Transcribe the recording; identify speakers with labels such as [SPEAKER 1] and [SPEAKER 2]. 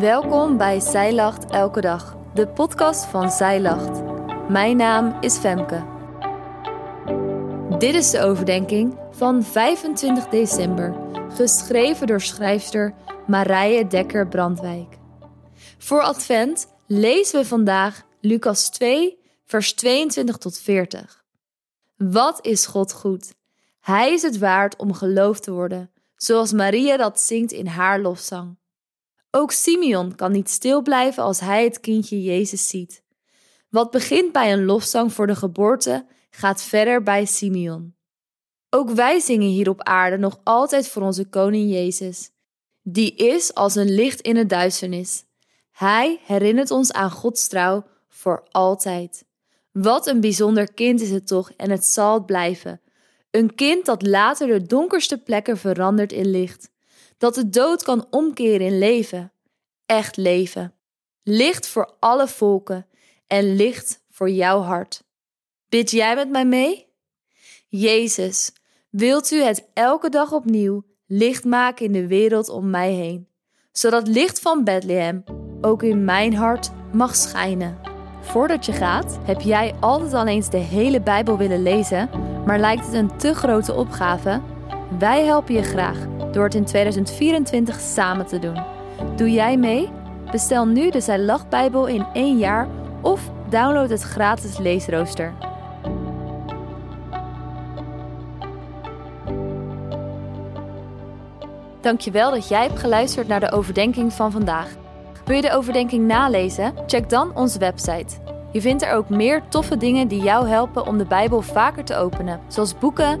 [SPEAKER 1] Welkom bij Zij Lacht Elke Dag, de podcast van Zij Lacht. Mijn naam is Femke. Dit is de overdenking van 25 december, geschreven door schrijfster Marije Dekker-Brandwijk. Voor Advent lezen we vandaag Lucas 2, vers 22 tot 40. Wat is God goed? Hij is het waard om geloofd te worden, zoals Maria dat zingt in haar lofzang. Ook Simeon kan niet stil blijven als hij het kindje Jezus ziet. Wat begint bij een lofzang voor de geboorte, gaat verder bij Simeon. Ook wij zingen hier op aarde nog altijd voor onze koning Jezus. Die is als een licht in het duisternis. Hij herinnert ons aan Gods trouw voor altijd. Wat een bijzonder kind is het toch en het zal het blijven. Een kind dat later de donkerste plekken verandert in licht dat de dood kan omkeren in leven. Echt leven. Licht voor alle volken en licht voor jouw hart. Bid jij met mij mee? Jezus, wilt u het elke dag opnieuw licht maken in de wereld om mij heen, zodat licht van Bethlehem ook in mijn hart mag schijnen. Voordat je gaat, heb jij altijd al eens de hele Bijbel willen lezen, maar lijkt het een te grote opgave? Wij helpen je graag door het in 2024 samen te doen. Doe jij mee? Bestel nu de Zij Lach Bijbel in één jaar of download het gratis leesrooster. Dankjewel dat jij hebt geluisterd naar de overdenking van vandaag. Wil je de overdenking nalezen? Check dan onze website. Je vindt er ook meer toffe dingen die jou helpen om de Bijbel vaker te openen, zoals boeken